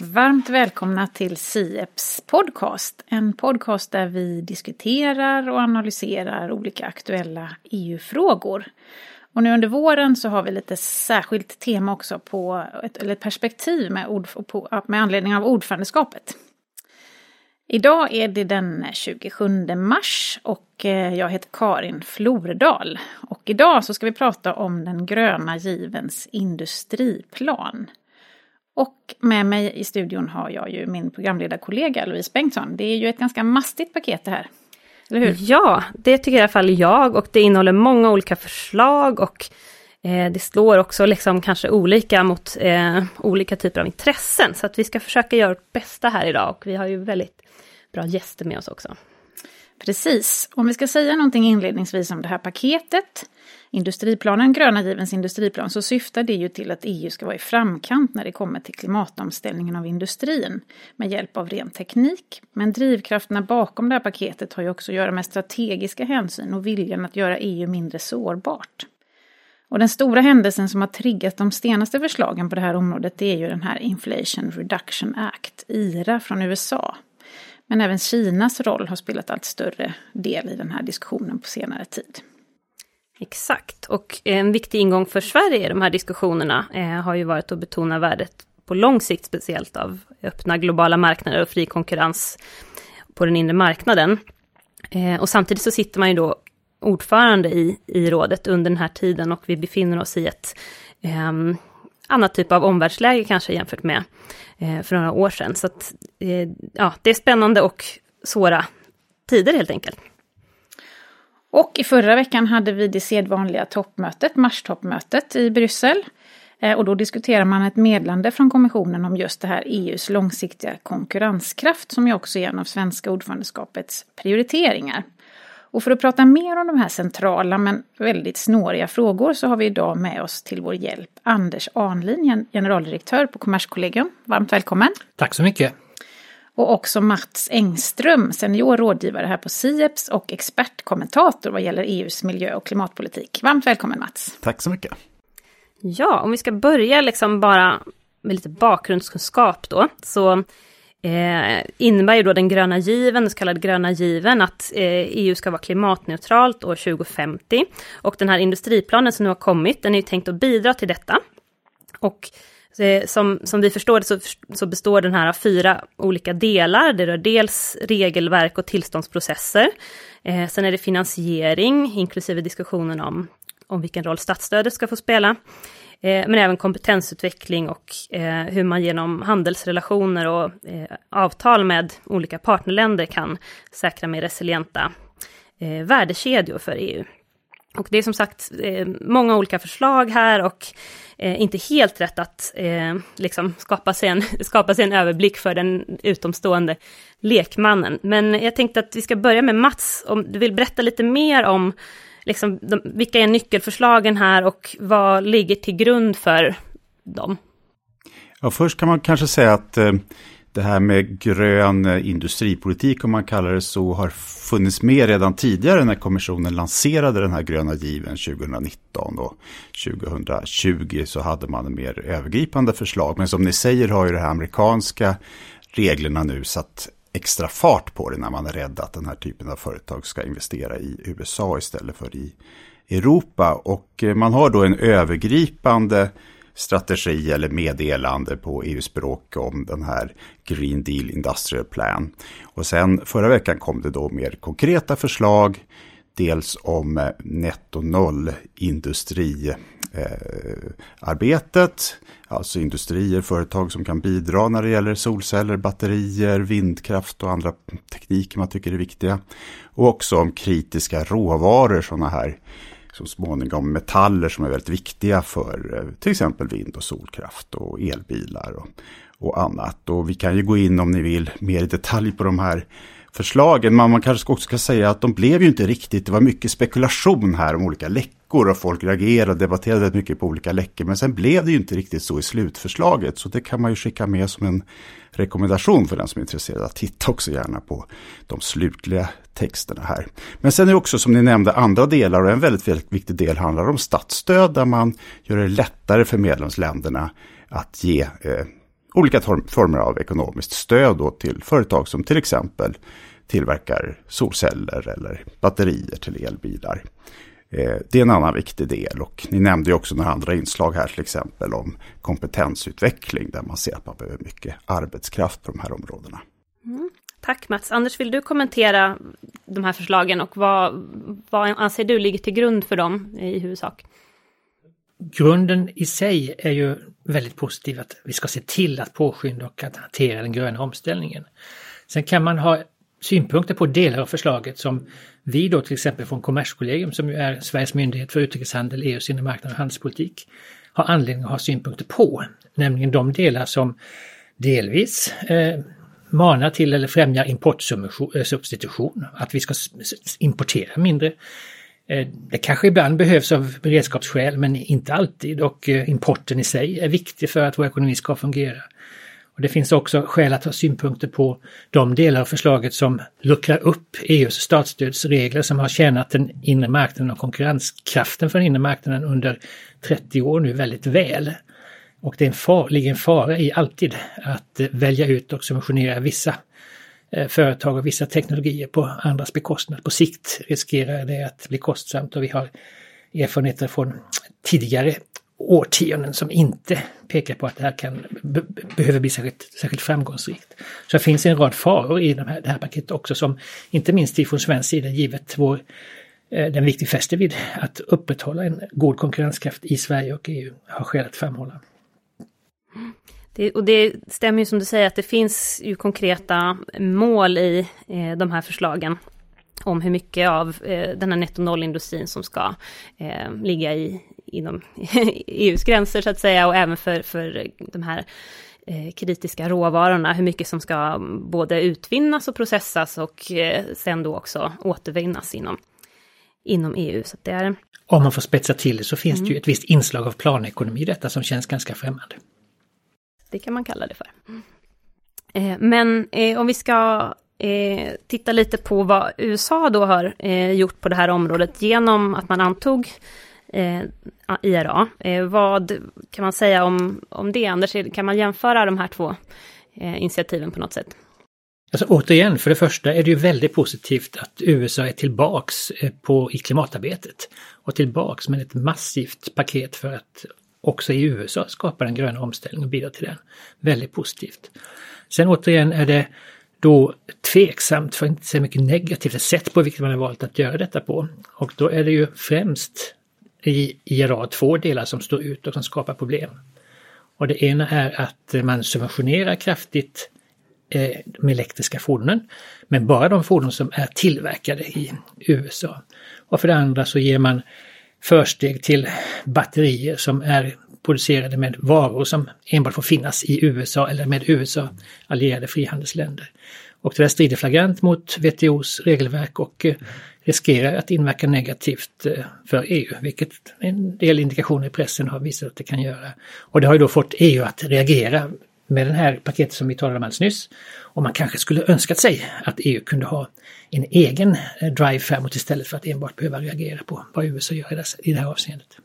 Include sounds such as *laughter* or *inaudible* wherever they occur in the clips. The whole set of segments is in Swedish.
Varmt välkomna till Sieps podcast. En podcast där vi diskuterar och analyserar olika aktuella EU-frågor. Och nu under våren så har vi lite särskilt tema också på ett, eller ett perspektiv med, ord, på, med anledning av ordförandeskapet. Idag är det den 27 mars och eh, jag heter Karin Flordal. Och idag så ska vi prata om den gröna givens industriplan. Och med mig i studion har jag ju min programledarkollega Louise Bengtsson. Det är ju ett ganska mastigt paket det här. Eller hur? Ja, det tycker i alla fall jag och det innehåller många olika förslag och eh, det slår också liksom kanske olika mot eh, olika typer av intressen. Så att vi ska försöka göra vårt bästa här idag och vi har ju väldigt bra gäster med oss också. Precis. Om vi ska säga någonting inledningsvis om det här paketet, industriplanen, gröna givens industriplan, så syftar det ju till att EU ska vara i framkant när det kommer till klimatomställningen av industrin med hjälp av ren teknik. Men drivkrafterna bakom det här paketet har ju också att göra med strategiska hänsyn och viljan att göra EU mindre sårbart. Och den stora händelsen som har triggat de senaste förslagen på det här området det är ju den här Inflation Reduction Act, IRA från USA. Men även Kinas roll har spelat allt större del i den här diskussionen på senare tid. Exakt, och en viktig ingång för Sverige i de här diskussionerna eh, har ju varit att betona värdet på lång sikt speciellt av öppna globala marknader och fri konkurrens på den inre marknaden. Eh, och samtidigt så sitter man ju då ordförande i, i rådet under den här tiden och vi befinner oss i ett eh, annat typ av omvärldsläge kanske jämfört med eh, för några år sedan. Så att, eh, ja, det är spännande och svåra tider helt enkelt. Och i förra veckan hade vi det sedvanliga toppmötet, marstoppmötet i Bryssel. Eh, och då diskuterar man ett medlande från kommissionen om just det här EUs långsiktiga konkurrenskraft som ju också är en av svenska ordförandeskapets prioriteringar. Och för att prata mer om de här centrala men väldigt snåriga frågor så har vi idag med oss till vår hjälp Anders Arnlin, generaldirektör på Kommerskollegium. Varmt välkommen! Tack så mycket! Och också Mats Engström, senior rådgivare här på Sieps och expertkommentator vad gäller EUs miljö och klimatpolitik. Varmt välkommen Mats! Tack så mycket! Ja, om vi ska börja liksom bara med lite bakgrundskunskap då, så eh, innebär ju då den gröna given, den så kallade gröna given, att eh, EU ska vara klimatneutralt år 2050. Och den här industriplanen som nu har kommit, den är ju tänkt att bidra till detta. Och eh, som, som vi förstår det så, så består den här av fyra olika delar. Det rör dels regelverk och tillståndsprocesser. Eh, sen är det finansiering, inklusive diskussionen om, om vilken roll statsstödet ska få spela. Eh, men även kompetensutveckling och eh, hur man genom handelsrelationer och eh, avtal med olika partnerländer kan säkra mer resilienta värdekedjor för EU. Och det är som sagt många olika förslag här och inte helt rätt att liksom skapa, sig en, *laughs* skapa sig en överblick för den utomstående lekmannen. Men jag tänkte att vi ska börja med Mats, om du vill berätta lite mer om liksom, de, vilka är nyckelförslagen här och vad ligger till grund för dem? Ja, först kan man kanske säga att eh, det här med grön eh, industripolitik, om man kallar det så, har funnits med redan tidigare när kommissionen lanserade den här gröna given 2019. Och 2020 så hade man en mer övergripande förslag. Men som ni säger har ju de här amerikanska reglerna nu satt extra fart på det när man är rädd att den här typen av företag ska investera i USA istället för i Europa. Och eh, man har då en övergripande strategi eller meddelande på EU-språk om den här Green Deal Industrial Plan. Och sen förra veckan kom det då mer konkreta förslag. Dels om eh, netto noll industri eh, arbetet. Alltså industrier, företag som kan bidra när det gäller solceller, batterier, vindkraft och andra tekniker man tycker är viktiga. Och också om kritiska råvaror, sådana här så småningom metaller som är väldigt viktiga för eh, till exempel vind och solkraft och elbilar och, och annat. Och vi kan ju gå in om ni vill mer i detalj på de här förslagen. Men man kanske också ska säga att de blev ju inte riktigt, det var mycket spekulation här om olika läckor och folk reagerade och debatterade mycket på olika läckor. Men sen blev det ju inte riktigt så i slutförslaget. Så det kan man ju skicka med som en rekommendation för den som är intresserad att titta också gärna på de slutliga texterna här. Men sen är det också som ni nämnde andra delar och en väldigt, väldigt viktig del handlar om statsstöd där man gör det lättare för medlemsländerna att ge eh, olika former av ekonomiskt stöd då till företag som till exempel tillverkar solceller eller batterier till elbilar. Eh, det är en annan viktig del och ni nämnde ju också några andra inslag här till exempel om kompetensutveckling där man ser att man behöver mycket arbetskraft på de här områdena. Mm. Tack Mats. Anders, vill du kommentera de här förslagen och vad, vad anser du ligger till grund för dem i huvudsak? Grunden i sig är ju väldigt positiv att vi ska se till att påskynda och att hantera den gröna omställningen. Sen kan man ha synpunkter på delar av förslaget som vi då till exempel från Kommerskollegium som ju är Sveriges myndighet för utrikeshandel, EUs inre marknad och handelspolitik har anledning att ha synpunkter på. Nämligen de delar som delvis eh, manar till eller främjar importsubstitution, eh, att vi ska importera mindre. Eh, det kanske ibland behövs av beredskapsskäl men inte alltid och eh, importen i sig är viktig för att vår ekonomi ska fungera. Och Det finns också skäl att ha synpunkter på de delar av förslaget som luckrar upp EUs statsstödsregler som har tjänat den inre marknaden och konkurrenskraften för den inre marknaden under 30 år nu väldigt väl. Och det är en far, ligger en fara i alltid att eh, välja ut och subventionera vissa Eh, företag och vissa teknologier på andras bekostnad. På sikt riskerar det att bli kostsamt och vi har erfarenheter från tidigare årtionden som inte pekar på att det här kan, be, behöver bli särskilt, särskilt framgångsrikt. Så det finns en rad faror i de här, det här paketet också som inte minst vi från svensk sida givet vår eh, den vikt vi fäster vid att upprätthålla en god konkurrenskraft i Sverige och EU har skäl att framhålla. Det, och det stämmer ju som du säger att det finns ju konkreta mål i eh, de här förslagen om hur mycket av eh, den här netto nollindustrin som ska eh, ligga i, inom *laughs* EUs gränser så att säga och även för, för de här eh, kritiska råvarorna, hur mycket som ska både utvinnas och processas och eh, sen då också återvinnas inom, inom EU. Så det är... Om man får spetsa till det så finns mm. det ju ett visst inslag av planekonomi i detta som känns ganska främmande. Det kan man kalla det för. Eh, men eh, om vi ska eh, titta lite på vad USA då har gjort på det här området genom att man antog IRA. Vad kan man säga om, om det, Anders? Kan man jämföra de här två initiativen på något sätt? Alltså återigen, för det första är det ju väldigt positivt att USA är tillbaks på, i klimatarbetet och tillbaks med ett massivt paket för att också i USA skapar den gröna omställningen och bidrar till den. Väldigt positivt. Sen återigen är det då tveksamt, för att inte säga mycket negativt, sätt på vilket man har valt att göra detta på. Och då är det ju främst i IRA två delar som står ut och som skapar problem. Och det ena är att man subventionerar kraftigt eh, de elektriska fordonen, men bara de fordon som är tillverkade i USA. Och för det andra så ger man försteg till batterier som är producerade med varor som enbart får finnas i USA eller med USA allierade frihandelsländer. Och det där strider flagrant mot WTOs regelverk och eh, riskerar att inverka negativt eh, för EU, vilket en del indikationer i pressen har visat att det kan göra. Och det har ju då fått EU att reagera med den här paketet som vi talade om alldeles nyss. Och man kanske skulle önskat sig att EU kunde ha en egen eh, drive framåt istället för att enbart behöva reagera på vad USA gör i det här avseendet.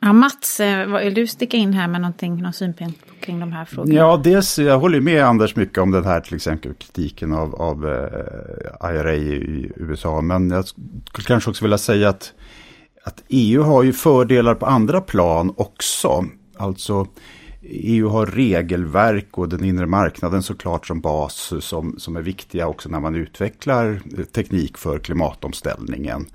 Ja, Mats, eh, vill du sticka in här med någonting, någon synpunkt kring de här frågorna? Ja, dels, jag håller med Anders mycket om den här till exempel kritiken av, av uh, eh, IRA i USA. Men jag skulle kanske också vilja säga att, att EU har ju fördelar på andra plan också. Alltså EU har regelverk och den inre marknaden såklart som bas som, som är viktiga också när man utvecklar eh, teknik för klimatomställningen.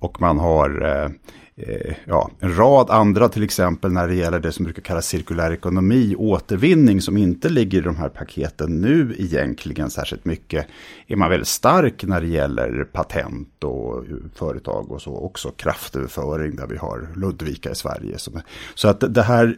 Och man har eh, eh, ja, en rad andra till exempel när det gäller det som brukar kallas cirkulär ekonomi, återvinning som inte ligger i de här paketen nu egentligen särskilt mycket. Är man väldigt stark när det gäller patent och företag och så också kraftöverföring där vi har Ludvika i Sverige. Så att det här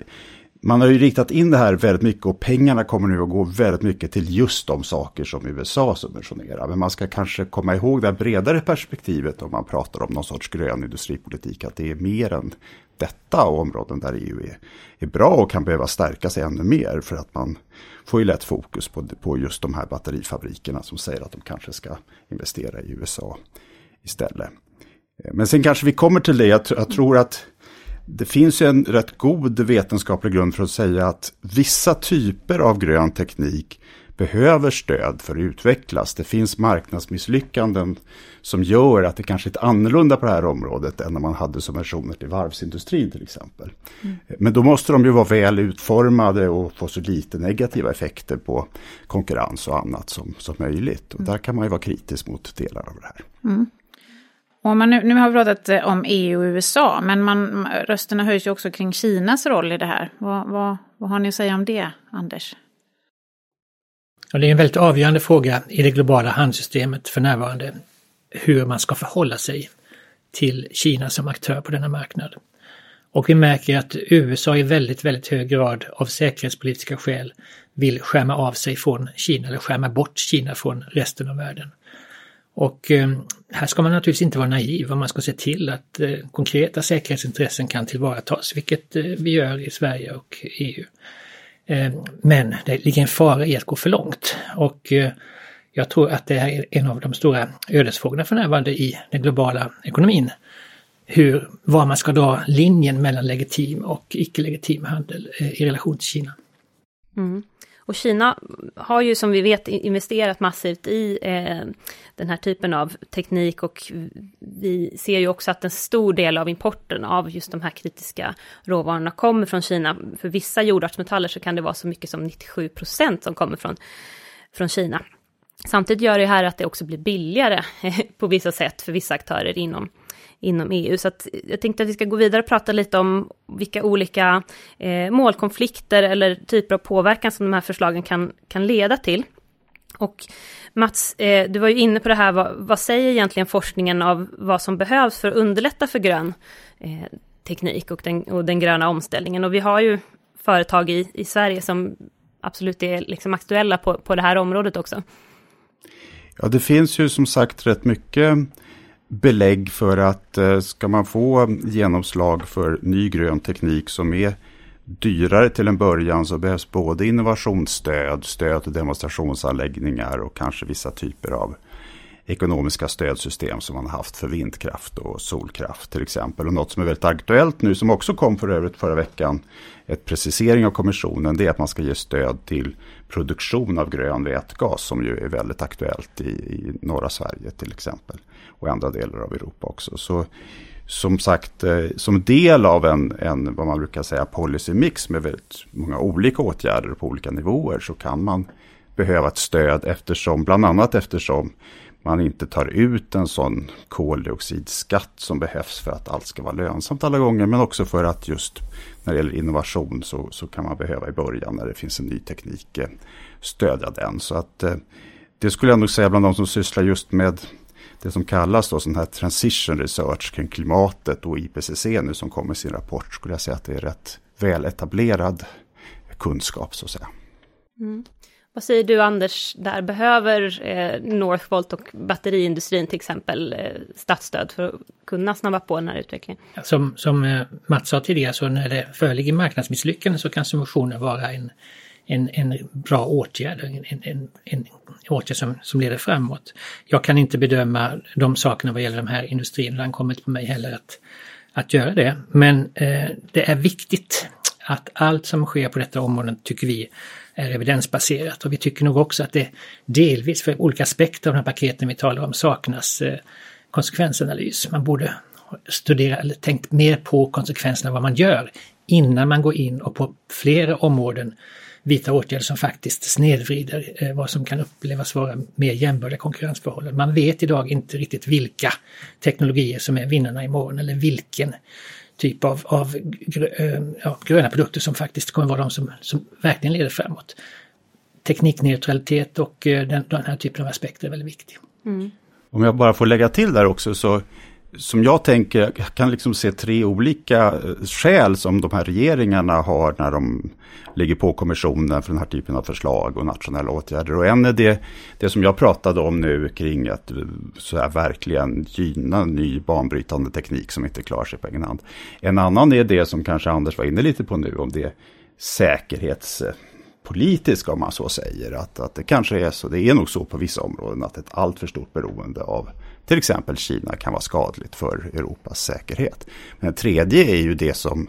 man har ju riktat in det här väldigt mycket och pengarna kommer nu att gå väldigt mycket till just de saker som USA subventionerar. Men man ska kanske komma ihåg det bredare perspektivet om man pratar om någon sorts grön industripolitik. Att det är mer än detta områden där EU är, är bra och kan behöva stärka sig ännu mer. För att man får ju lätt fokus på, på just de här batterifabrikerna som säger att de kanske ska investera i USA istället. Men sen kanske vi kommer till det, jag, jag tror att det finns ju en rätt god vetenskaplig grund för att säga att vissa typer av grön teknik behöver stöd för att utvecklas. Det finns marknadsmisslyckanden som gör att det kanske är annorlunda på det här området än när man hade subventioner till varvsindustrin till exempel. Mm. Men då måste de ju vara väl utformade och få så lite negativa effekter på konkurrens och annat som, som möjligt. Och mm. där kan man ju vara kritisk mot delar av det här. Mm. Och man nu, nu har vi pratat eh, om EU och USA, men man, rösterna höjs ju också kring Kinas roll i det här. Vad, vad, vad har ni att säga om det, Anders? Ja, det är en väldigt avgörande fråga i det globala handelssystemet för närvarande, hur man ska förhålla sig till Kina som aktör på denna marknad. Och vi märker att USA i väldigt, väldigt hög grad av säkerhetspolitiska skäl vill skärma av sig från Kina eller skärma bort Kina från resten av världen. Och eh, här ska man naturligtvis inte vara naiv och man ska se till att eh, konkreta säkerhetsintressen kan tillvaratas, vilket eh, vi gör i Sverige och EU. Men det ligger en fara i att gå för långt och jag tror att det är en av de stora ödesfrågorna för närvarande i den globala ekonomin. Hur, var man ska dra linjen mellan legitim och icke-legitim handel i relation till Kina. Mm. Och Kina har ju som vi vet investerat massivt i eh, den här typen av teknik och vi ser ju också att en stor del av importen av just de här kritiska råvarorna kommer från Kina. För vissa jordartsmetaller så kan det vara så mycket som 97 procent som kommer från, från Kina. Samtidigt gör det här att det också blir billigare *laughs* på vissa sätt för vissa aktörer inom inom EU. Så att jag tänkte att vi ska gå vidare och prata lite om vilka olika eh, målkonflikter eller typer av påverkan som de här förslagen kan, kan leda till. Och Mats, eh, du var ju inne på det här, vad, vad, säger egentligen forskningen av vad som behövs för att underlätta för grön eh, teknik och den, och den gröna omställningen? Och vi har ju företag i, i Sverige som absolut är liksom aktuella på, på det här området också. Ja, det finns ju som sagt rätt mycket belägg för att eh, ska man få genomslag för ny grön teknik som är dyrare till en början så behövs både innovationsstöd, stöd till demonstrationsanläggningar och kanske vissa typer av ekonomiska stödsystem som man har haft för vindkraft och solkraft till exempel. Och något som är väldigt aktuellt nu som också kom för övrigt förra veckan, ett precisering av kommissionen, det är att man ska ge stöd till produktion av grön vätgas som ju är väldigt aktuellt i, i norra Sverige till exempel och i andra delar av Europa också. Så som sagt, eh, som del av en, en, vad man brukar säga, policymix, med väldigt många olika åtgärder på olika nivåer så kan man behöva ett stöd eftersom, bland annat eftersom man inte tar ut en sån koldioxidskatt som behövs för att allt ska vara lönsamt alla gånger. Men också för att just när det gäller innovation så, så kan man behöva i början när det finns en ny teknik eh, stödja den. Så att eh, det skulle jag nog säga bland de som sysslar just med det som kallas då sån här transition research kring klimatet och IPCC nu som kommer i sin rapport skulle jag säga att det är rätt väletablerad kunskap så att säga. Mm. Vad säger du Anders, där behöver eh, Northvolt och batteriindustrin till exempel eh, statsstöd för att kunna snabba på den här utvecklingen? Som, som eh, Mats sa tidigare, så när det föreligger marknadsmisslyckande så kan subventioner vara en, en, en bra åtgärd, en, en, en åtgärd som, som leder framåt. Jag kan inte bedöma de sakerna vad gäller de här industrierna, det ankommer inte på mig heller att, att göra det. Men eh, det är viktigt att allt som sker på detta område tycker vi är evidensbaserat och vi tycker nog också att det delvis för olika aspekter av de här paketen vi talar om saknas eh, konsekvensanalys. Man borde studera eller tänkt mer på konsekvenserna av vad man gör innan man går in och på flera områden vidta åtgärder som faktiskt snedvrider eh, vad som kan upplevas vara mer jämbördiga konkurrensförhållanden. Man vet idag inte riktigt vilka teknologier som är vinnarna imorgon eller vilken typ av, av eh, ja, gröna produkter som faktiskt kommer vara de som, som verkligen leder framåt. Teknikneutralitet och eh, den, den här typen av aspekter är väldigt viktig. Mm. Om jag bara får lägga till där också så som jag tänker, jag kan liksom se tre olika eh, skäl som de här regeringarna har när de ligger på kommissionen för den här typen av förslag och nationella åtgärder. Och en är det, det som jag pratade om nu kring att eh, så här verkligen gynna ny banbrytande teknik som inte klarar sig på egen hand. En annan är det som kanske Anders var inne lite på nu, om det säkerhetspolitiska om man så säger. Att, att det kanske är så, det är nog så på vissa områden att ett alltför stort beroende av till exempel Kina kan vara skadligt för Europas säkerhet. Men det tredje är ju det som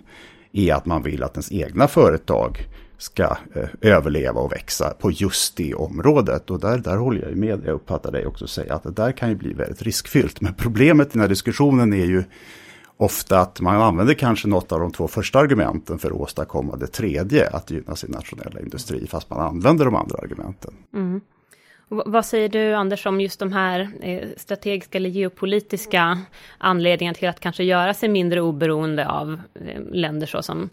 är att man vill att ens egna företag ska eh, överleva och växa på just det området. Och där, där håller jag med, jag uppfattar dig också säga att det där kan ju bli väldigt riskfyllt. Men problemet i den här diskussionen är ju ofta att man använder kanske något av de två första argumenten för att åstadkomma det tredje, att gynna sin nationella industri, fast man använder de andra argumenten. Mm. Vad säger du Anders om just de här eh, strategiska eller geopolitiska anledningarna till att kanske göra sig mindre oberoende av eh, länder såsom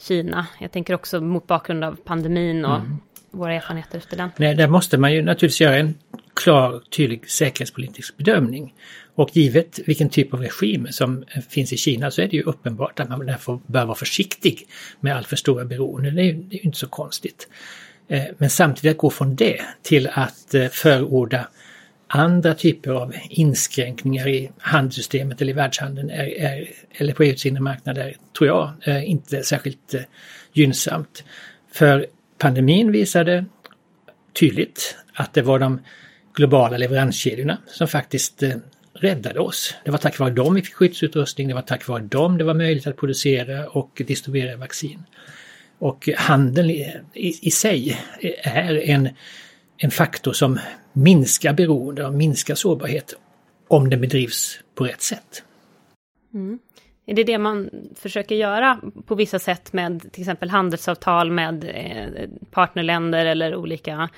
Kina? Jag tänker också mot bakgrund av pandemin och mm. våra erfarenheter efter den. Nej, där måste man ju naturligtvis göra en klar, tydlig säkerhetspolitisk bedömning. Och givet vilken typ av regim som finns i Kina så är det ju uppenbart att man därför bör vara försiktig med allt för stora beroende. Det är ju inte så konstigt. Eh, men samtidigt att gå från det till att eh, förorda andra typer av inskränkningar i handelssystemet eller i världshandeln är, är, eller på EUs inre marknad är, tror jag, eh, inte särskilt eh, gynnsamt. För pandemin visade tydligt att det var de globala leveranskedjorna som faktiskt räddade oss. Det var tack vare dem vi fick skyddsutrustning, det var tack vare dem det var möjligt att producera och distribuera vaccin. Och handeln i, i, sig är en, en faktor som minskar beroende och minskar sårbarhet om den bedrivs på rätt sätt. Mm. Är det det man försöker göra på vissa sätt med till exempel handelsavtal med eh, partnerländer eller olika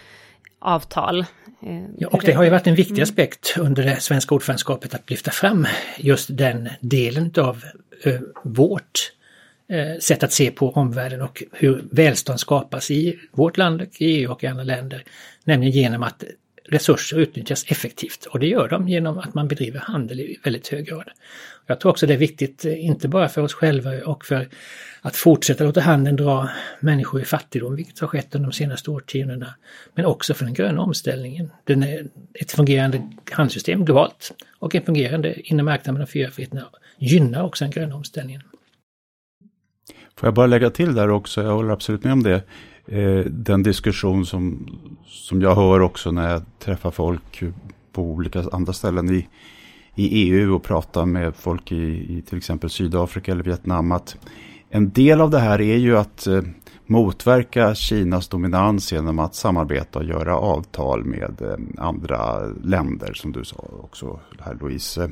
avtal? Eh, ja, och det har ju varit en viktig mm. aspekt under det svenska ordförandeskapet att lyfta fram just den delen av eh, vårt Eh, sätt att se på omvärlden och hur välstånd skapas i vårt land, i EU och i andra länder. Nämligen genom att resurser utnyttjas effektivt och det gör de genom att man bedriver handel i väldigt hög grad. Jag tror också det är viktigt, eh, inte bara för oss själva och för att fortsätta låta handeln dra människor i fattigdom, vilket har skett under de senaste årtiondena, men också för den gröna omställningen. Den är ett fungerande handelssystem globalt och en fungerande inre marknad med de fyra friheterna gynnar också den gröna omställningen. Får jag bara lägga till där också, jag håller absolut med om det. Eh, den diskussion som, som jag hör också när jag träffar folk på olika andra ställen i, i EU och pratar med folk i, i till exempel Sydafrika eller Vietnam. Att en del av det här är ju att eh, motverka Kinas dominans genom att samarbeta och göra avtal med eh, andra länder som du sa också här Louise.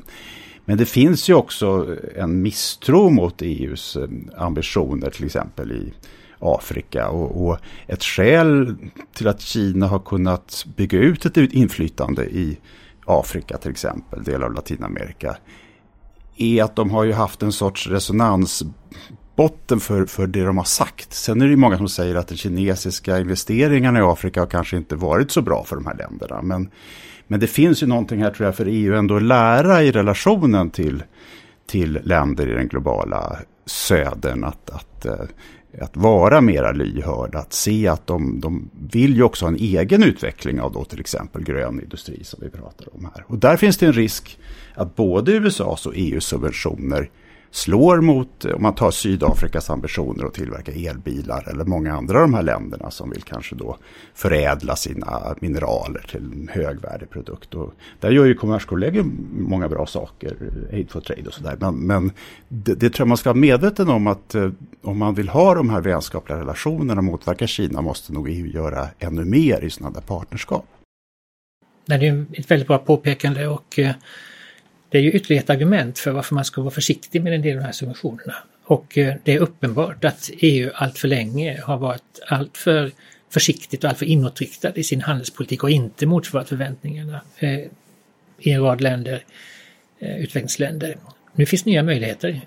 Men det finns ju också en misstro mot EUs eh, ambitioner till exempel i Afrika. Och, och, ett skäl till att Kina har kunnat bygga ut ett inflytande i Afrika till exempel, delar av Latinamerika, är att de har ju haft en sorts resonansbotten för, för det de har sagt. Sen är det ju många som säger att de kinesiska investeringarna i Afrika har kanske inte varit så bra för de här länderna. Men men det finns ju någonting här tror jag för EU ändå att lära i relationen till, till länder i den globala södern. Att, att, eh, att vara mera lyhörd, att se att de, de vill ju också ha en egen utveckling av då till exempel grön industri som vi pratar om här. Och där finns det en risk att både USAs och EUs subventioner slår mot, om man tar Sydafrikas ambitioner att tillverka elbilar eller många andra av de här länderna som vill kanske då förädla sina mineraler till en högvärdig produkt. Och där gör ju Kommerskollegium många bra saker, Aid for Trade och sådär. Men, men det, det, tror jag man ska vara medveten om att eh, om man vill ha de här vänskapliga relationerna och motverka Kina måste nog EU göra ännu mer i sådana där partnerskap. Det är ett väldigt bra påpekande och eh, det är ju ytterligare ett argument för varför man ska vara försiktig med en del av de här subventionerna. Och eh, det är uppenbart att EU allt för länge har varit alltför försiktigt och alltför inåtriktad i sin handelspolitik och inte motsvarat förväntningarna eh, i en rad länder, eh, utvecklingsländer. Nu finns nya möjligheter.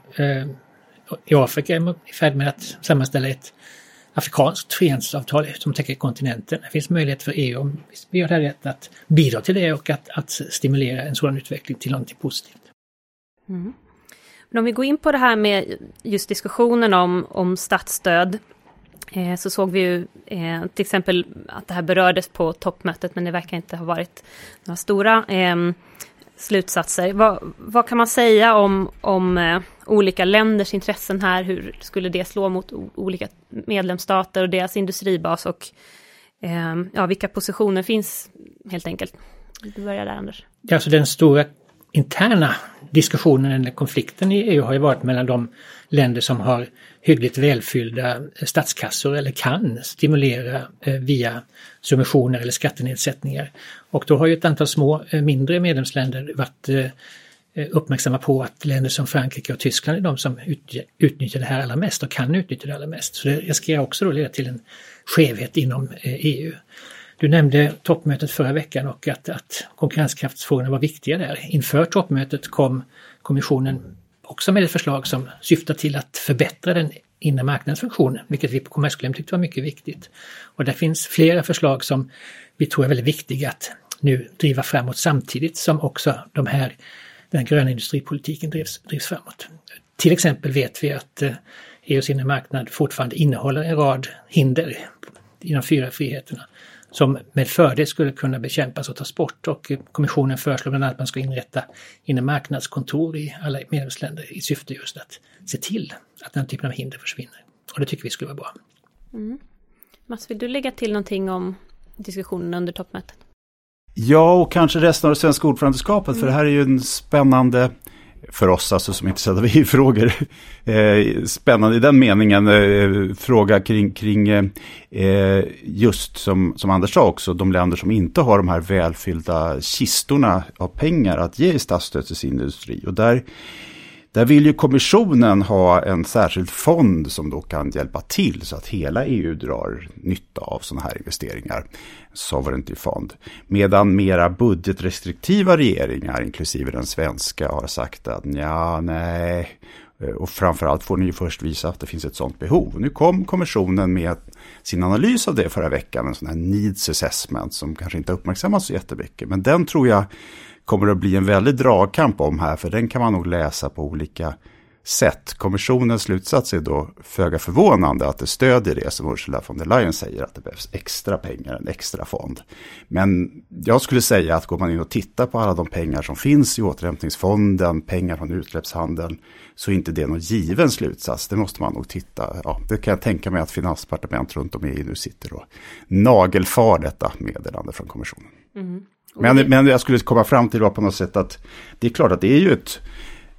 I Afrika är man i färd med att sammanställa ett afrikanskt frihandelsavtal som täcker kontinenten. Det finns möjlighet för EU, om vi gör det rätt, att bidra till det och att, att stimulera en sådan utveckling till någonting positivt. Mm. Men om vi går in på det här med just diskussionen om, om statsstöd, eh, så såg vi ju eh, till exempel att det här berördes på toppmötet, men det verkar inte ha varit några stora eh, slutsatser. Vad, vad, kan man säga om, om eh, olika länders intressen här? Hur skulle det slå mot olika medlemsstater och deras industribas och eh, ja, vilka positioner finns helt enkelt? Du börjar där Anders. Alltså den stora interna diskussionen eller konflikten i EU har ju varit mellan de länder som har hyggligt välfyllda statskassor eller kan stimulera eh, via subventioner eller skattenedsättningar. Och då har ju ett antal små eh, mindre medlemsländer varit eh, uppmärksamma på att länder som Frankrike och Tyskland är de som utnyttjar det här allra mest och kan utnyttja det allra mest. Så det riskerar också då leda till en skevhet inom EU. Du nämnde toppmötet förra veckan och att, att konkurrenskraftsfrågorna var viktiga där. Inför toppmötet kom Kommissionen också med ett förslag som syftar till att förbättra den inre marknadens funktion, vilket vi på Kommerskollegium tyckte var mycket viktigt. Och det finns flera förslag som vi tror är väldigt viktiga att nu driva framåt samtidigt som också de här, den gröna industripolitiken drivs, drivs framåt. Till exempel vet vi att eh, EUs inre marknad fortfarande innehåller en rad hinder inom fyra friheterna som med fördel skulle kunna bekämpas och tas bort. Och kommissionen föreslår bland annat att man ska inrätta inre marknadskontor i alla medlemsländer i syfte just att se till att den typen av hinder försvinner. Och det tycker vi skulle vara bra. Mm. Mats, vill du lägga till någonting om diskussionen under toppmötet? Ja, och kanske resten av det svenska ordförandeskapet, mm. för det här är ju en spännande för oss alltså som är intresserade av EU-frågor, *laughs* eh, spännande i den meningen, eh, fråga kring, kring eh, eh, just som, som Anders sa också, de länder som inte har de här välfyllda kistorna av pengar att ge i statsstöd till sin industri. Och där där vill ju kommissionen ha en särskild fond som då kan hjälpa till så att hela EU drar nytta av sådana här investeringar. Sovereignty fond. Medan mera budgetrestriktiva regeringar, inklusive den svenska, har sagt att ja, nej. Och framförallt får ni ju först visa att det finns ett sådant behov. Nu kom kommissionen med sin analys av det förra veckan, en sån här needs assessment som kanske inte uppmärksammas så jättemycket. Men den tror jag kommer det att bli en väldig dragkamp om här, för den kan man nog läsa på olika sätt. Kommissionens slutsats är då föga förvånande att det stödjer det som Ursula von der Leyen säger, att det behövs extra pengar, en extra fond. Men jag skulle säga att går man in och tittar på alla de pengar som finns i återhämtningsfonden, pengar från utsläppshandeln, så är inte det någon given slutsats. Det måste man nog titta, ja, det kan jag tänka mig att finansdepartement runt om i EU nu sitter och nagelfar detta meddelande från kommissionen. Mm. Men, men jag skulle komma fram till på något sätt att det är klart att det är ju ett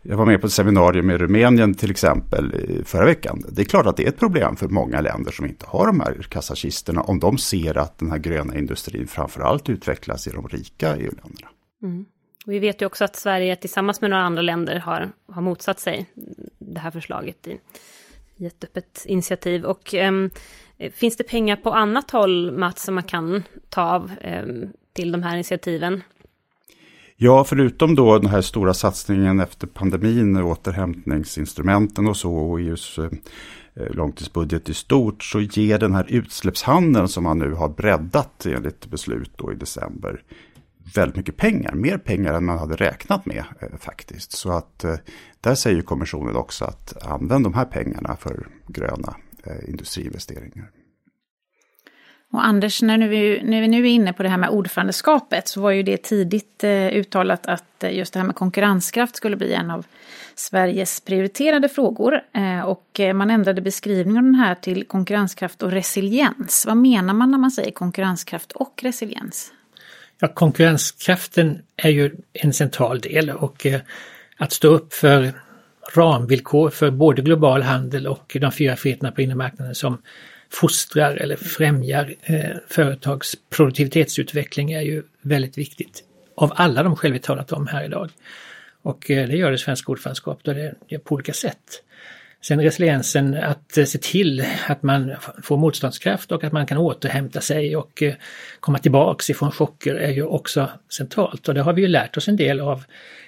jag var med på ett seminarium i Rumänien till exempel förra veckan. Det är klart att det är ett problem för många länder som inte har de här kassakisterna om de ser att den här gröna industrin framförallt utvecklas i de rika EU-länderna. Mm. Vi vet ju också att Sverige tillsammans med några andra länder har, har motsatt sig det här förslaget i, i ett öppet initiativ. Och um, finns det pengar på annat håll, Mats, som man kan ta av ehm, till de här initiativen? Ja, förutom då den här stora satsningen efter pandemin, återhämtningsinstrumenten och så och EUs eh, långtidsbudget i stort så ger den här utsläppshandeln som man nu har breddat enligt beslut då i december väldigt mycket pengar, mer pengar än man hade räknat med eh, faktiskt. Så att eh, där säger kommissionen också att använd de här pengarna för gröna eh, industriinvesteringar. Och Anders, när, vi, när vi nu är inne på det här med ordförandeskapet så var ju det tidigt eh, uttalat att eh, just det här med konkurrenskraft skulle bli en av Sveriges prioriterade frågor. Eh, och man ändrade beskrivningen av den här till konkurrenskraft och resiliens. Vad menar man när man säger konkurrenskraft och resiliens? Ja, konkurrenskraften är ju en central del och att stå upp för ramvillkor för både global handel och de fyra friheterna på inre marknaden som fostrar eller främjar eh, företags produktivitetsutveckling är ju väldigt viktigt. Av alla de skäl vi talat om här idag. Och eh, det gör det svenska ordförandeskapet och det gör på olika sätt. Sen resiliensen att eh, se till att man får motståndskraft och att man kan återhämta sig och eh, komma tillbaks ifrån chocker är ju också centralt. Och det har vi ju lärt oss en del av,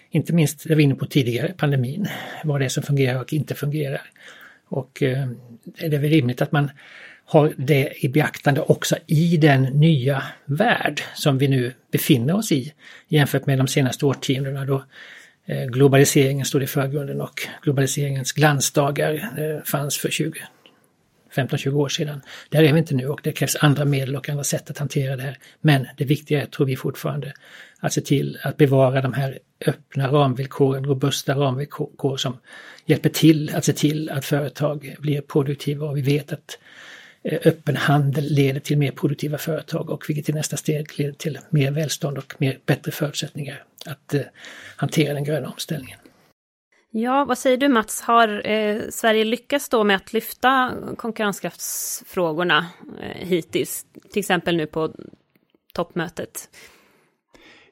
inte minst det vi var inne på tidigare, pandemin. Vad det är som fungerar och inte fungerar. Och eh, det är väl rimligt att man har det i beaktande också i den nya värld som vi nu befinner oss i jämfört med de senaste årtiondena då eh, globaliseringen stod i förgrunden och globaliseringens glansdagar eh, fanns för 15-20 år sedan. Där är vi inte nu och det krävs andra medel och andra sätt att hantera det här. Men det viktiga är, tror vi fortfarande, att se till att bevara de här öppna ramvillkoren, robusta ramvillkor som hjälper till att se till att företag blir produktiva och vi vet att öppen handel leder till mer produktiva företag och vilket i nästa steg leder till mer välstånd och mer bättre förutsättningar att hantera den gröna omställningen. Ja, vad säger du Mats, har eh, Sverige lyckats då med att lyfta konkurrenskraftsfrågorna eh, hittills, till exempel nu på toppmötet?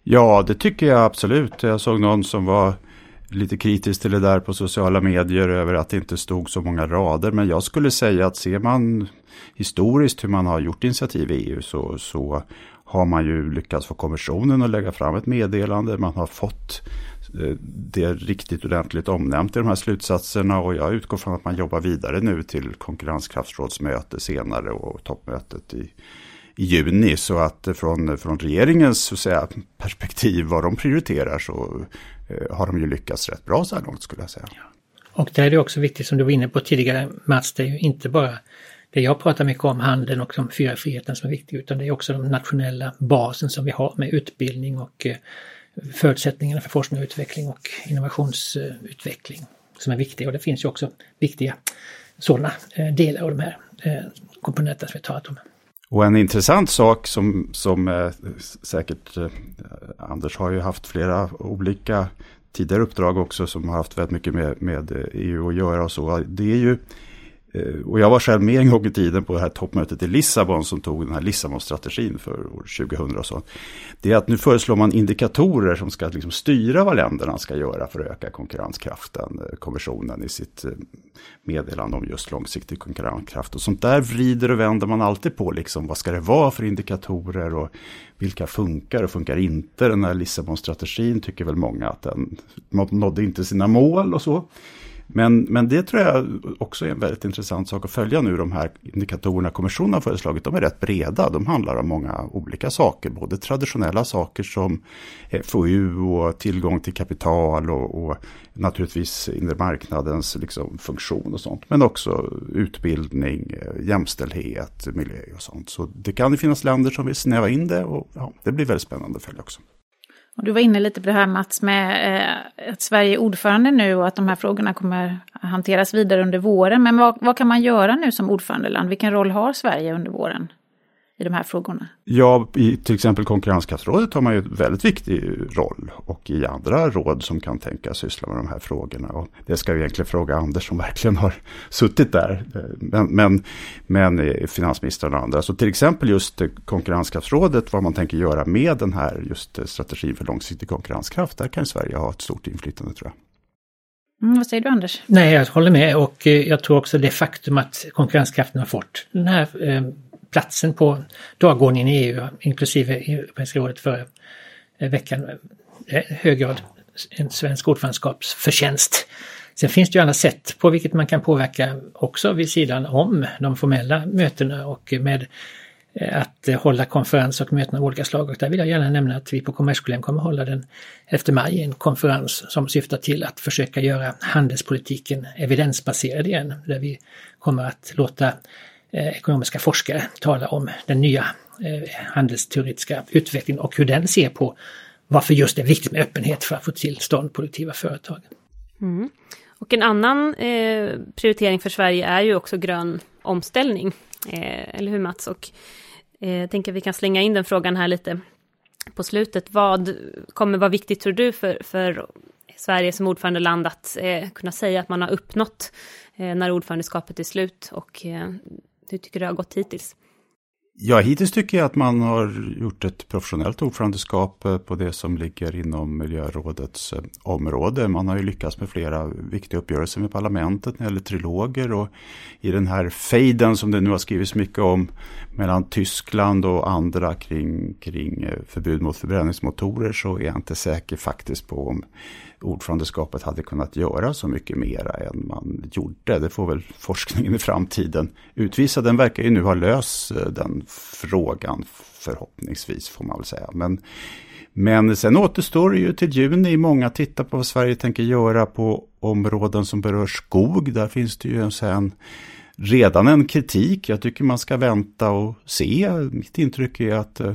Ja, det tycker jag absolut. Jag såg någon som var lite kritisk till det där på sociala medier över att det inte stod så många rader. Men jag skulle säga att ser man historiskt hur man har gjort initiativ i EU så, så har man ju lyckats få kommissionen att lägga fram ett meddelande. Man har fått eh, det riktigt ordentligt omnämnt i de här slutsatserna och jag utgår från att man jobbar vidare nu till konkurrenskraftsrådsmöte senare och toppmötet i, i juni. Så att från, från regeringens så säga, perspektiv, vad de prioriterar, så eh, har de ju lyckats rätt bra så här långt skulle jag säga. Och där är det också viktigt som du var inne på tidigare Mats, det är ju inte bara det jag pratar mycket om, handeln och de fyra friheterna som är viktiga, utan det är också de nationella basen som vi har med utbildning och eh, förutsättningarna för forskning och utveckling och innovationsutveckling som är viktiga. Och det finns ju också viktiga sådana eh, delar av de här komponenterna som vi talat om. Och en intressant sak som, som eh, säkert eh, Anders har ju haft flera olika tidigare uppdrag också som har haft väldigt mycket med, med eh, EU att göra och så. Det är ju Eh, och jag var själv med en gång i tiden på det här toppmötet i Lissabon som tog den här Lissabonstrategin för år 2000 och så. Det är att nu föreslår man indikatorer som ska liksom styra vad länderna ska göra för att öka konkurrenskraften. Eh, kommissionen i sitt eh, meddelande om just långsiktig konkurrenskraft. Och sånt där vrider och vänder man alltid på. Liksom, vad ska det vara för indikatorer och vilka funkar och funkar inte. Den här Lissabonstrategin tycker väl många att den nådde inte sina mål och så. Men, men det tror jag också är en väldigt intressant sak att följa nu. De här indikatorerna kommissionen har föreslagit, de är rätt breda. De handlar om många olika saker, både traditionella saker som eh, FoU och tillgång till kapital och, och naturligtvis inre marknadens liksom, funktion och sånt. Men också utbildning, eh, jämställdhet, miljö och sånt. Så det kan finnas länder som vill snäva in det och ja, det blir väldigt spännande att följa också. Och du var inne lite på det här Mats med eh, att Sverige är ordförande nu och att de här frågorna kommer hanteras vidare under våren. Men vad, vad kan man göra nu som ordförandeland? Vilken roll har Sverige under våren? I de här frågorna? Ja, i till exempel konkurrenskraftsrådet har man ju en väldigt viktig roll och i andra råd som kan tänka syssla med de här frågorna. Och det ska vi egentligen fråga Anders som verkligen har *laughs* suttit där. Men, men, men finansministern och andra. Så till exempel just konkurrenskraftsrådet, vad man tänker göra med den här just strategin för långsiktig konkurrenskraft. Där kan Sverige ha ett stort inflytande tror jag. Mm, vad säger du Anders? Nej, jag håller med och eh, jag tror också det faktum att konkurrenskraften har fått den här eh, platsen på dagordningen i EU, inklusive Europeiska rådet förra eh, veckan, är i hög grad en svensk ordförandeskapsförtjänst. Sen finns det ju andra sätt på vilket man kan påverka också vid sidan om de formella mötena och med eh, att hålla konferens och möten av olika slag. Och där vill jag gärna nämna att vi på Kommerskollegium kommer hålla den efter maj en konferens som syftar till att försöka göra handelspolitiken evidensbaserad igen. Där vi kommer att låta Eh, ekonomiska forskare tala om den nya eh, handelsteoretiska utvecklingen och hur den ser på varför just det är viktigt med öppenhet för att få till stånd produktiva företag. Mm. Och en annan eh, prioritering för Sverige är ju också grön omställning. Eh, eller hur Mats? Och eh, jag tänker att vi kan slänga in den frågan här lite på slutet. Vad kommer vara viktigt tror du för, för Sverige som ordförandeland att eh, kunna säga att man har uppnått eh, när ordförandeskapet är slut och eh, hur tycker du det har gått hittills? Ja, hittills tycker jag att man har gjort ett professionellt ordförandeskap eh, på det som ligger inom miljörådets eh, område. Man har ju lyckats med flera viktiga uppgörelser med parlamentet när det gäller triloger och i den här fejden som det nu har skrivits mycket om mellan Tyskland och andra kring, kring eh, förbud mot förbränningsmotorer så är jag inte säker faktiskt på om ordförandeskapet hade kunnat göra så mycket mera än man gjorde. Det får väl forskningen i framtiden utvisa. Den verkar ju nu ha löst eh, den frågan förhoppningsvis får man väl säga. Men, men sen återstår det ju till juni. Många tittar på vad Sverige tänker göra på områden som berör skog. Där finns det ju en sen redan en kritik. Jag tycker man ska vänta och se. Mitt intryck är att eh,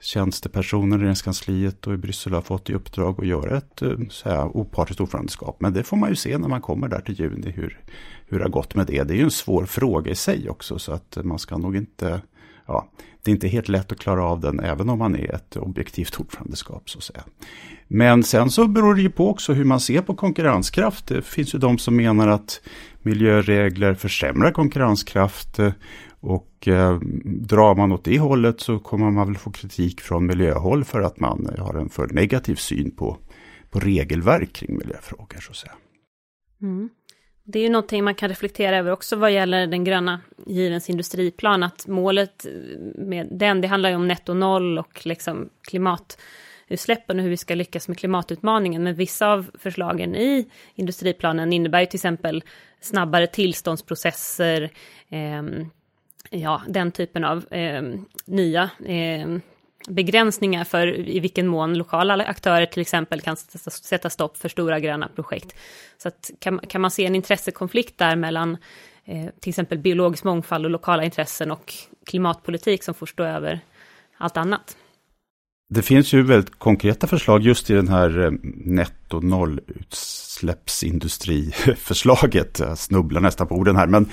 tjänstepersoner i Regeringskansliet och i Bryssel har fått i uppdrag att göra ett eh, så här, opartiskt ordförandeskap. Men det får man ju se när man kommer där till juni hur, hur det har gått med det. Det är ju en svår fråga i sig också så att man ska nog inte ja, det är inte helt lätt att klara av den även om man är ett objektivt ordförandeskap. Så att säga. Men sen så beror det ju på också hur man ser på konkurrenskraft. Det finns ju de som menar att miljöregler försämrar konkurrenskraft och eh, drar man åt det hållet så kommer man väl få kritik från miljöhåll för att man har en för negativ syn på, på regelverk kring miljöfrågor. Så att säga. Mm. Det är ju någonting man kan reflektera över också vad gäller den gröna givens industriplan, att målet eh, med den, det handlar ju om netto noll och liksom klimatutsläppen och hur vi ska lyckas med klimatutmaningen. Men vissa av förslagen i industriplanen innebär ju till exempel snabbare tillståndsprocesser, eh, ja, den typen av eh, nya eh, begränsningar för i vilken mån lokala aktörer till exempel kan sätta stopp för stora gröna projekt. Så att kan, kan man se en intressekonflikt där mellan eh, till exempel biologisk mångfald och lokala intressen och klimatpolitik som får stå över allt annat? Det finns ju väldigt konkreta förslag just i den här eh, netto nollutsläppsindustriförslaget. *laughs* Jag snubblar nästan på orden här. Men,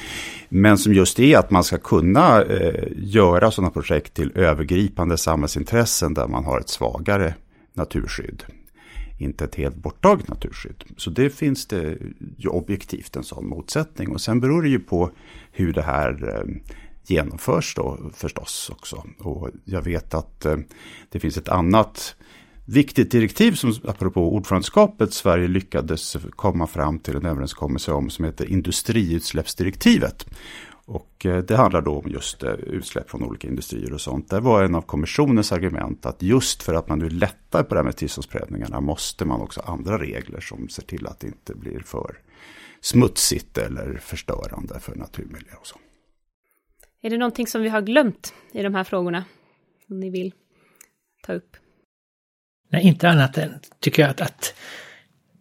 men som just är att man ska kunna eh, göra sådana projekt till övergripande samhällsintressen där man har ett svagare naturskydd. Inte ett helt borttaget naturskydd. Så det finns det ju objektivt en sån motsättning. Och sen beror det ju på hur det här eh, genomförs då förstås också. Och jag vet att eh, det finns ett annat viktigt direktiv som apropå ordförandeskapet Sverige lyckades komma fram till en överenskommelse om som heter industriutsläppsdirektivet. Och eh, det handlar då om just eh, utsläpp från olika industrier och sånt. Det var en av kommissionens argument att just för att man nu lättar på det här med tillståndsprövningarna måste man också ha andra regler som ser till att det inte blir för smutsigt eller förstörande för naturmiljö och så. Är det någonting som vi har glömt i de här frågorna? Som ni vill ta upp? Nej, inte annat än tycker jag att, att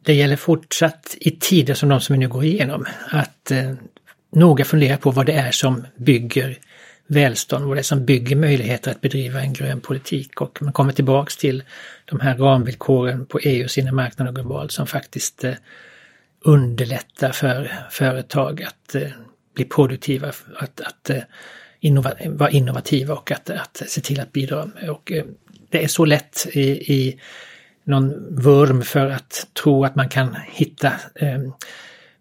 det gäller fortsatt i tider som de som vi nu går igenom. Att eh, noga fundera på vad det är som bygger välstånd, vad det är som bygger möjligheter att bedriva en grön politik. Och man kommer tillbaks till de här ramvillkoren på EUs inre marknad och globalt som faktiskt eh, underlättar för företag att eh, bli produktiva, att, att eh, innova, vara innovativa och att, att se till att bidra. Och eh, det är så lätt i, i någon vurm för att tro att man kan hitta eh,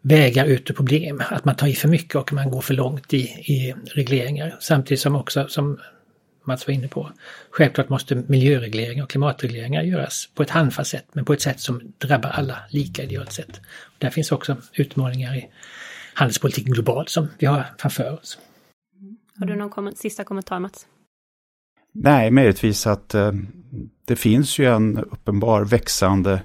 vägar ut ur problem, att man tar i för mycket och man går för långt i, i regleringar. Samtidigt som också, som Mats var inne på, självklart måste miljöregleringar och klimatregleringar göras på ett handfast sätt, men på ett sätt som drabbar alla lika idealt sett. Där finns också utmaningar i handelspolitiken globalt som vi har framför oss. Har du någon kom sista kommentar Mats? Nej, möjligtvis att eh, det finns ju en uppenbar växande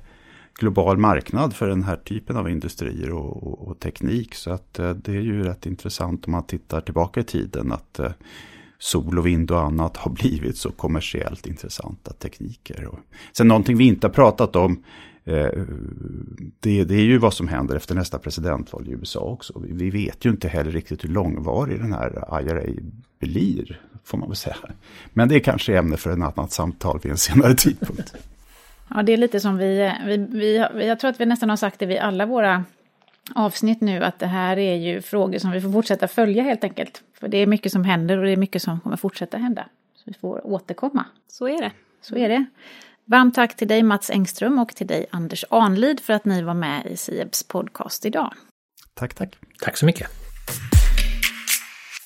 global marknad för den här typen av industrier och, och, och teknik. Så att eh, det är ju rätt intressant om man tittar tillbaka i tiden att eh, sol och vind och annat har *laughs* blivit så kommersiellt intressanta tekniker. Och sen någonting vi inte har pratat om det, det, är ju vad som händer efter nästa presidentval i USA också. Vi vet ju inte heller riktigt hur långvarig den här IRA blir, får man väl säga. Men det är kanske ämne för ett annat samtal vid en senare tidpunkt. *laughs* Ja, det är lite som vi, vi, vi, jag tror att vi nästan har sagt det vid alla våra avsnitt nu, att det här är ju frågor som vi får fortsätta följa helt enkelt. För det är mycket som händer och det är mycket som kommer fortsätta hända. Så vi får återkomma. Så är det. Så är det. Varmt tack till dig Mats Engström och till dig Anders Anlid för att ni var med i Siebs podcast idag. Tack, tack. Tack så mycket.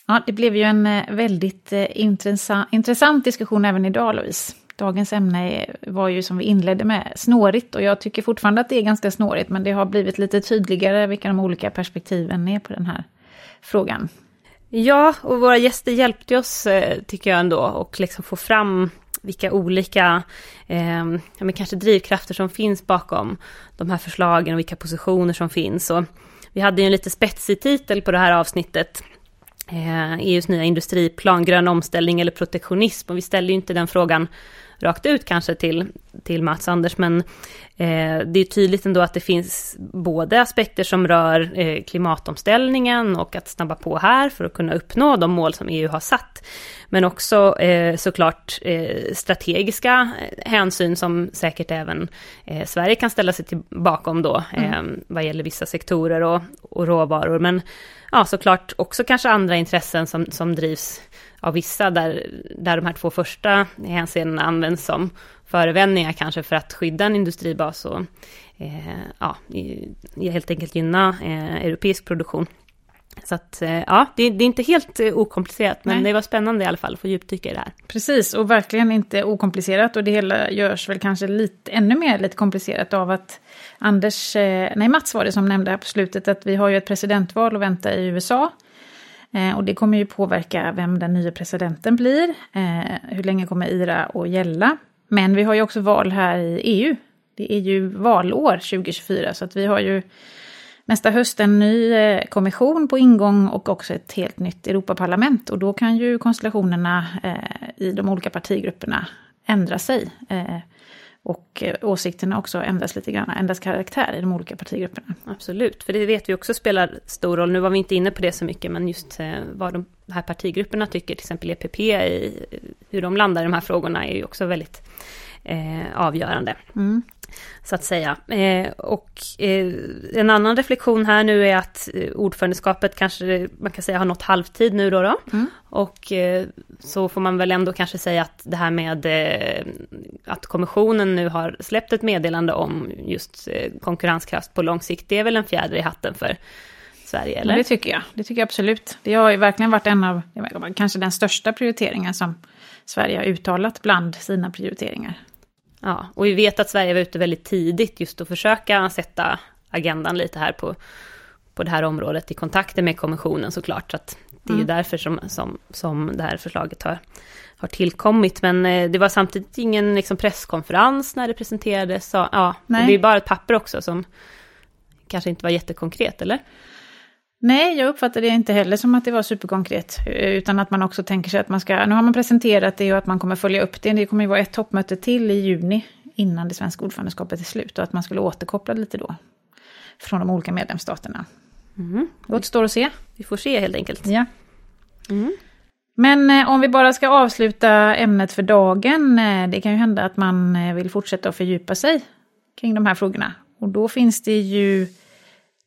Ja, det blev ju en eh, väldigt eh, intressant, intressant diskussion även idag, Louise. Dagens ämne var ju som vi inledde med snårigt och jag tycker fortfarande att det är ganska snårigt men det har blivit lite tydligare vilka de olika perspektiven är på den här frågan. Ja, och våra gäster hjälpte oss eh, tycker jag ändå och liksom få fram vilka olika eh, ja, men kanske drivkrafter som finns bakom de här förslagen och vilka positioner som finns. Och vi hade ju en lite spetsig titel på det här avsnittet. Eh, EUs nya industriplan, grön omställning eller protektionism. Och vi ställde ju inte den frågan rakt ut kanske till, till Mats Anders, men eh, det är tydligt ändå att det finns både aspekter som rör eh, klimatomställningen och att snabba på här för att kunna uppnå de mål som EU har satt. Men också eh, såklart eh, strategiska hänsyn som säkert även eh, Sverige kan ställa sig till bakom då, mm. Eh, vad gäller vissa sektorer och, och råvaror. Men ja, såklart också kanske andra intressen som, som drivs av vissa, där, där de här två första hänseendena används som förevändningar kanske för att skydda en industribas och eh, ja, helt enkelt gynna eh, europeisk produktion. Så att eh, ja, det, det, är inte helt eh, okomplicerat, men Nej. det var spännande i alla fall att få djupdyka i det här. Precis, och verkligen inte okomplicerat och det hela görs väl kanske lite, ännu mer lite komplicerat av att Anders, eh, nej Mats var det som nämnde här på slutet att vi har ju ett presidentval att vänta i USA. Eh, och det kommer ju påverka vem den nya presidenten blir. Eh, hur länge kommer IRA att gälla? Men vi har ju också val här i EU. Det är ju valår 2024 så att vi har ju nästa höst en ny eh, kommission på ingång och också ett helt nytt Europaparlament. Och då kan ju konstellationerna eh, i de olika partigrupperna ändra sig. Eh, och åsikterna också ändras lite grann, ändras karaktär i de olika partigrupperna. Absolut, för det vet vi också spelar stor roll. Nu var vi inte inne på det så mycket, men just vad de här partigrupperna tycker, till exempel EPP, i hur de landar i de här frågorna är ju också väldigt eh, avgörande. Mm så att säga. Eh, och eh, en annan reflektion här nu är att eh, ordförandeskapet kanske, man kan säga har nått halvtid nu då. då. Mm. Och eh, så får man väl ändå kanske säga att det här med eh, att kommissionen nu har släppt ett meddelande om just eh, konkurrenskraft på lång sikt, det är väl en fjäder i hatten för Sverige, eller? Det tycker jag. Det tycker jag absolut. Det har ju verkligen varit en av, kanske den största prioriteringen som Sverige har uttalat bland sina prioriteringar. Ja, och vi vet att Sverige var ute väldigt tidigt just att försöka sätta agendan lite här på, på det här området i kontakter med kommissionen såklart. Så att det är mm. ju därför som, som, som det här förslaget har, har tillkommit. Men eh, det var samtidigt ingen liksom, presskonferens när det presenterades. Så, ja, det är bara ett papper också som kanske inte var jättekonkret, eller? Nej, jag uppfattade det inte heller som att det var superkonkret. Utan att man också tänker sig att man ska... Nu har man presenterat det och att man kommer följa upp det. Det kommer ju vara ett toppmöte till i juni innan det svenska ordförandeskapet är slut. Och att man skulle återkoppla lite då. Från de olika medlemsstaterna. Mm. Det återstår att se. Vi får se helt enkelt. Ja. Mm. Men eh, om vi bara ska avsluta ämnet för dagen. Eh, det kan ju hända att man eh, vill fortsätta att fördjupa sig kring de här frågorna. Och då finns det ju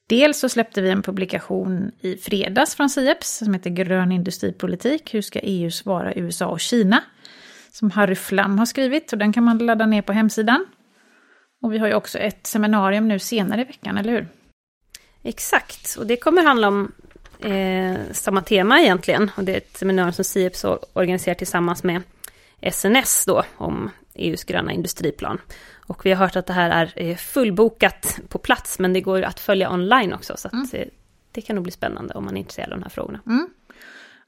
Dels så släppte vi en publikation i fredags från Sieps som heter Grön industripolitik. Hur ska EU svara USA och Kina? Som Harry Flam har skrivit och den kan man ladda ner på hemsidan. Och vi har ju också ett seminarium nu senare i veckan, eller hur? Exakt, och det kommer handla om eh, samma tema egentligen. Och det är ett seminarium som Sieps organiserar tillsammans med SNS då, om EUs gröna industriplan. Och vi har hört att det här är fullbokat på plats, men det går att följa online också. Så mm. Eh, det kan nog bli spännande om man är intresserad av de här frågorna. Mm.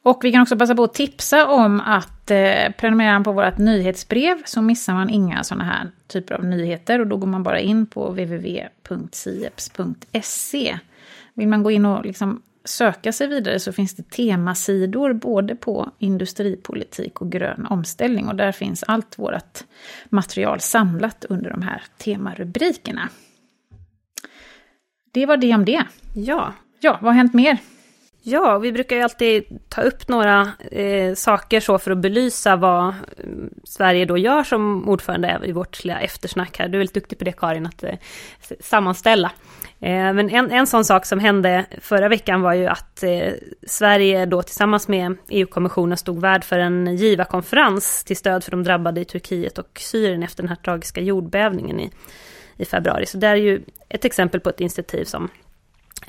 Och vi kan också passa på att tipsa om att eh, prenumerera på vårt nyhetsbrev så missar man inga sådana här typer av nyheter. Och då går man bara in på www.sieps.se. Vill man gå in och liksom söka sig vidare så finns det temasidor både på industripolitik och grön omställning. Och där finns allt vårt material samlat under de här temarubrikerna. Det var det om det. Ja. Ja, vad har hänt mer? Ja, vi brukar ju alltid ta upp några eh, saker så för att belysa vad mm, Sverige då gör som ordförande i vårt lilla eftersnack här. Du är väldigt duktig på det Karin, att eh, sammanställa. Eh, men en, en sån sak som hände förra veckan var ju att eh, Sverige då tillsammans med EU-kommissionen stod värd för en givarkonferens till stöd för de drabbade i Turkiet och Syrien efter den här tragiska jordbävningen i, i februari. Så det är ju ett exempel på ett initiativ som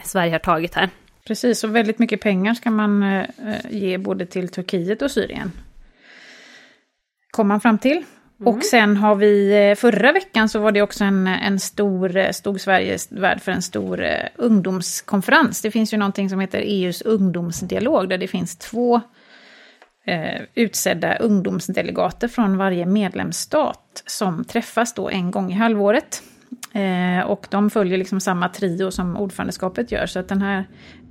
Sverige har tagit här. Precis, och väldigt mycket pengar ska man eh, ge både till Turkiet och Syrien. Kom man fram till. Mm. Och sen har vi, eh, förra veckan så var det också en, en stor, eh, stod Sverige värd för en stor ungdomskonferens. Det finns ju någonting som heter EUs ungdomsdialog där det finns två uh, utsedda ungdomsdelegater från varje medlemsstat som träffas då en gång i halvåret. Uh, och de följer liksom samma trio som ordförandeskapet gör. Så att den här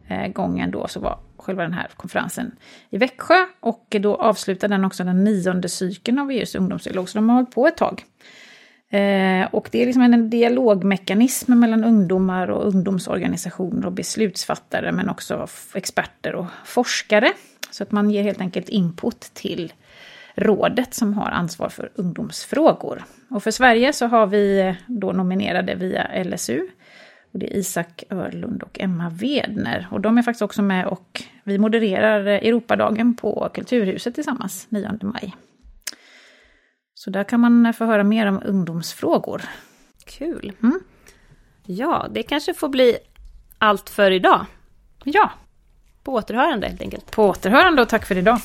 Eh, gången då så var själva den här konferensen i Växjö. Och då avslutade den också den nionde cykeln av EUs ungdomsdialog, så de har hållit på ett tag. Eh, och det är liksom en dialogmekanism mellan ungdomar och ungdomsorganisationer och beslutsfattare, men också experter och forskare. Så att man ger helt enkelt input till rådet som har ansvar för ungdomsfrågor. Och för Sverige så har vi eh, då nominerade via LSU. Och det är Isak Örlund och Emma Wedner. Och de är faktiskt också med och vi modererar Europadagen på Kulturhuset tillsammans 9 maj. Så där kan man få höra mer om ungdomsfrågor. Kul. Mm. Ja, det kanske får bli allt för idag. Ja. På återhörande helt enkelt. På återhörande och tack för idag.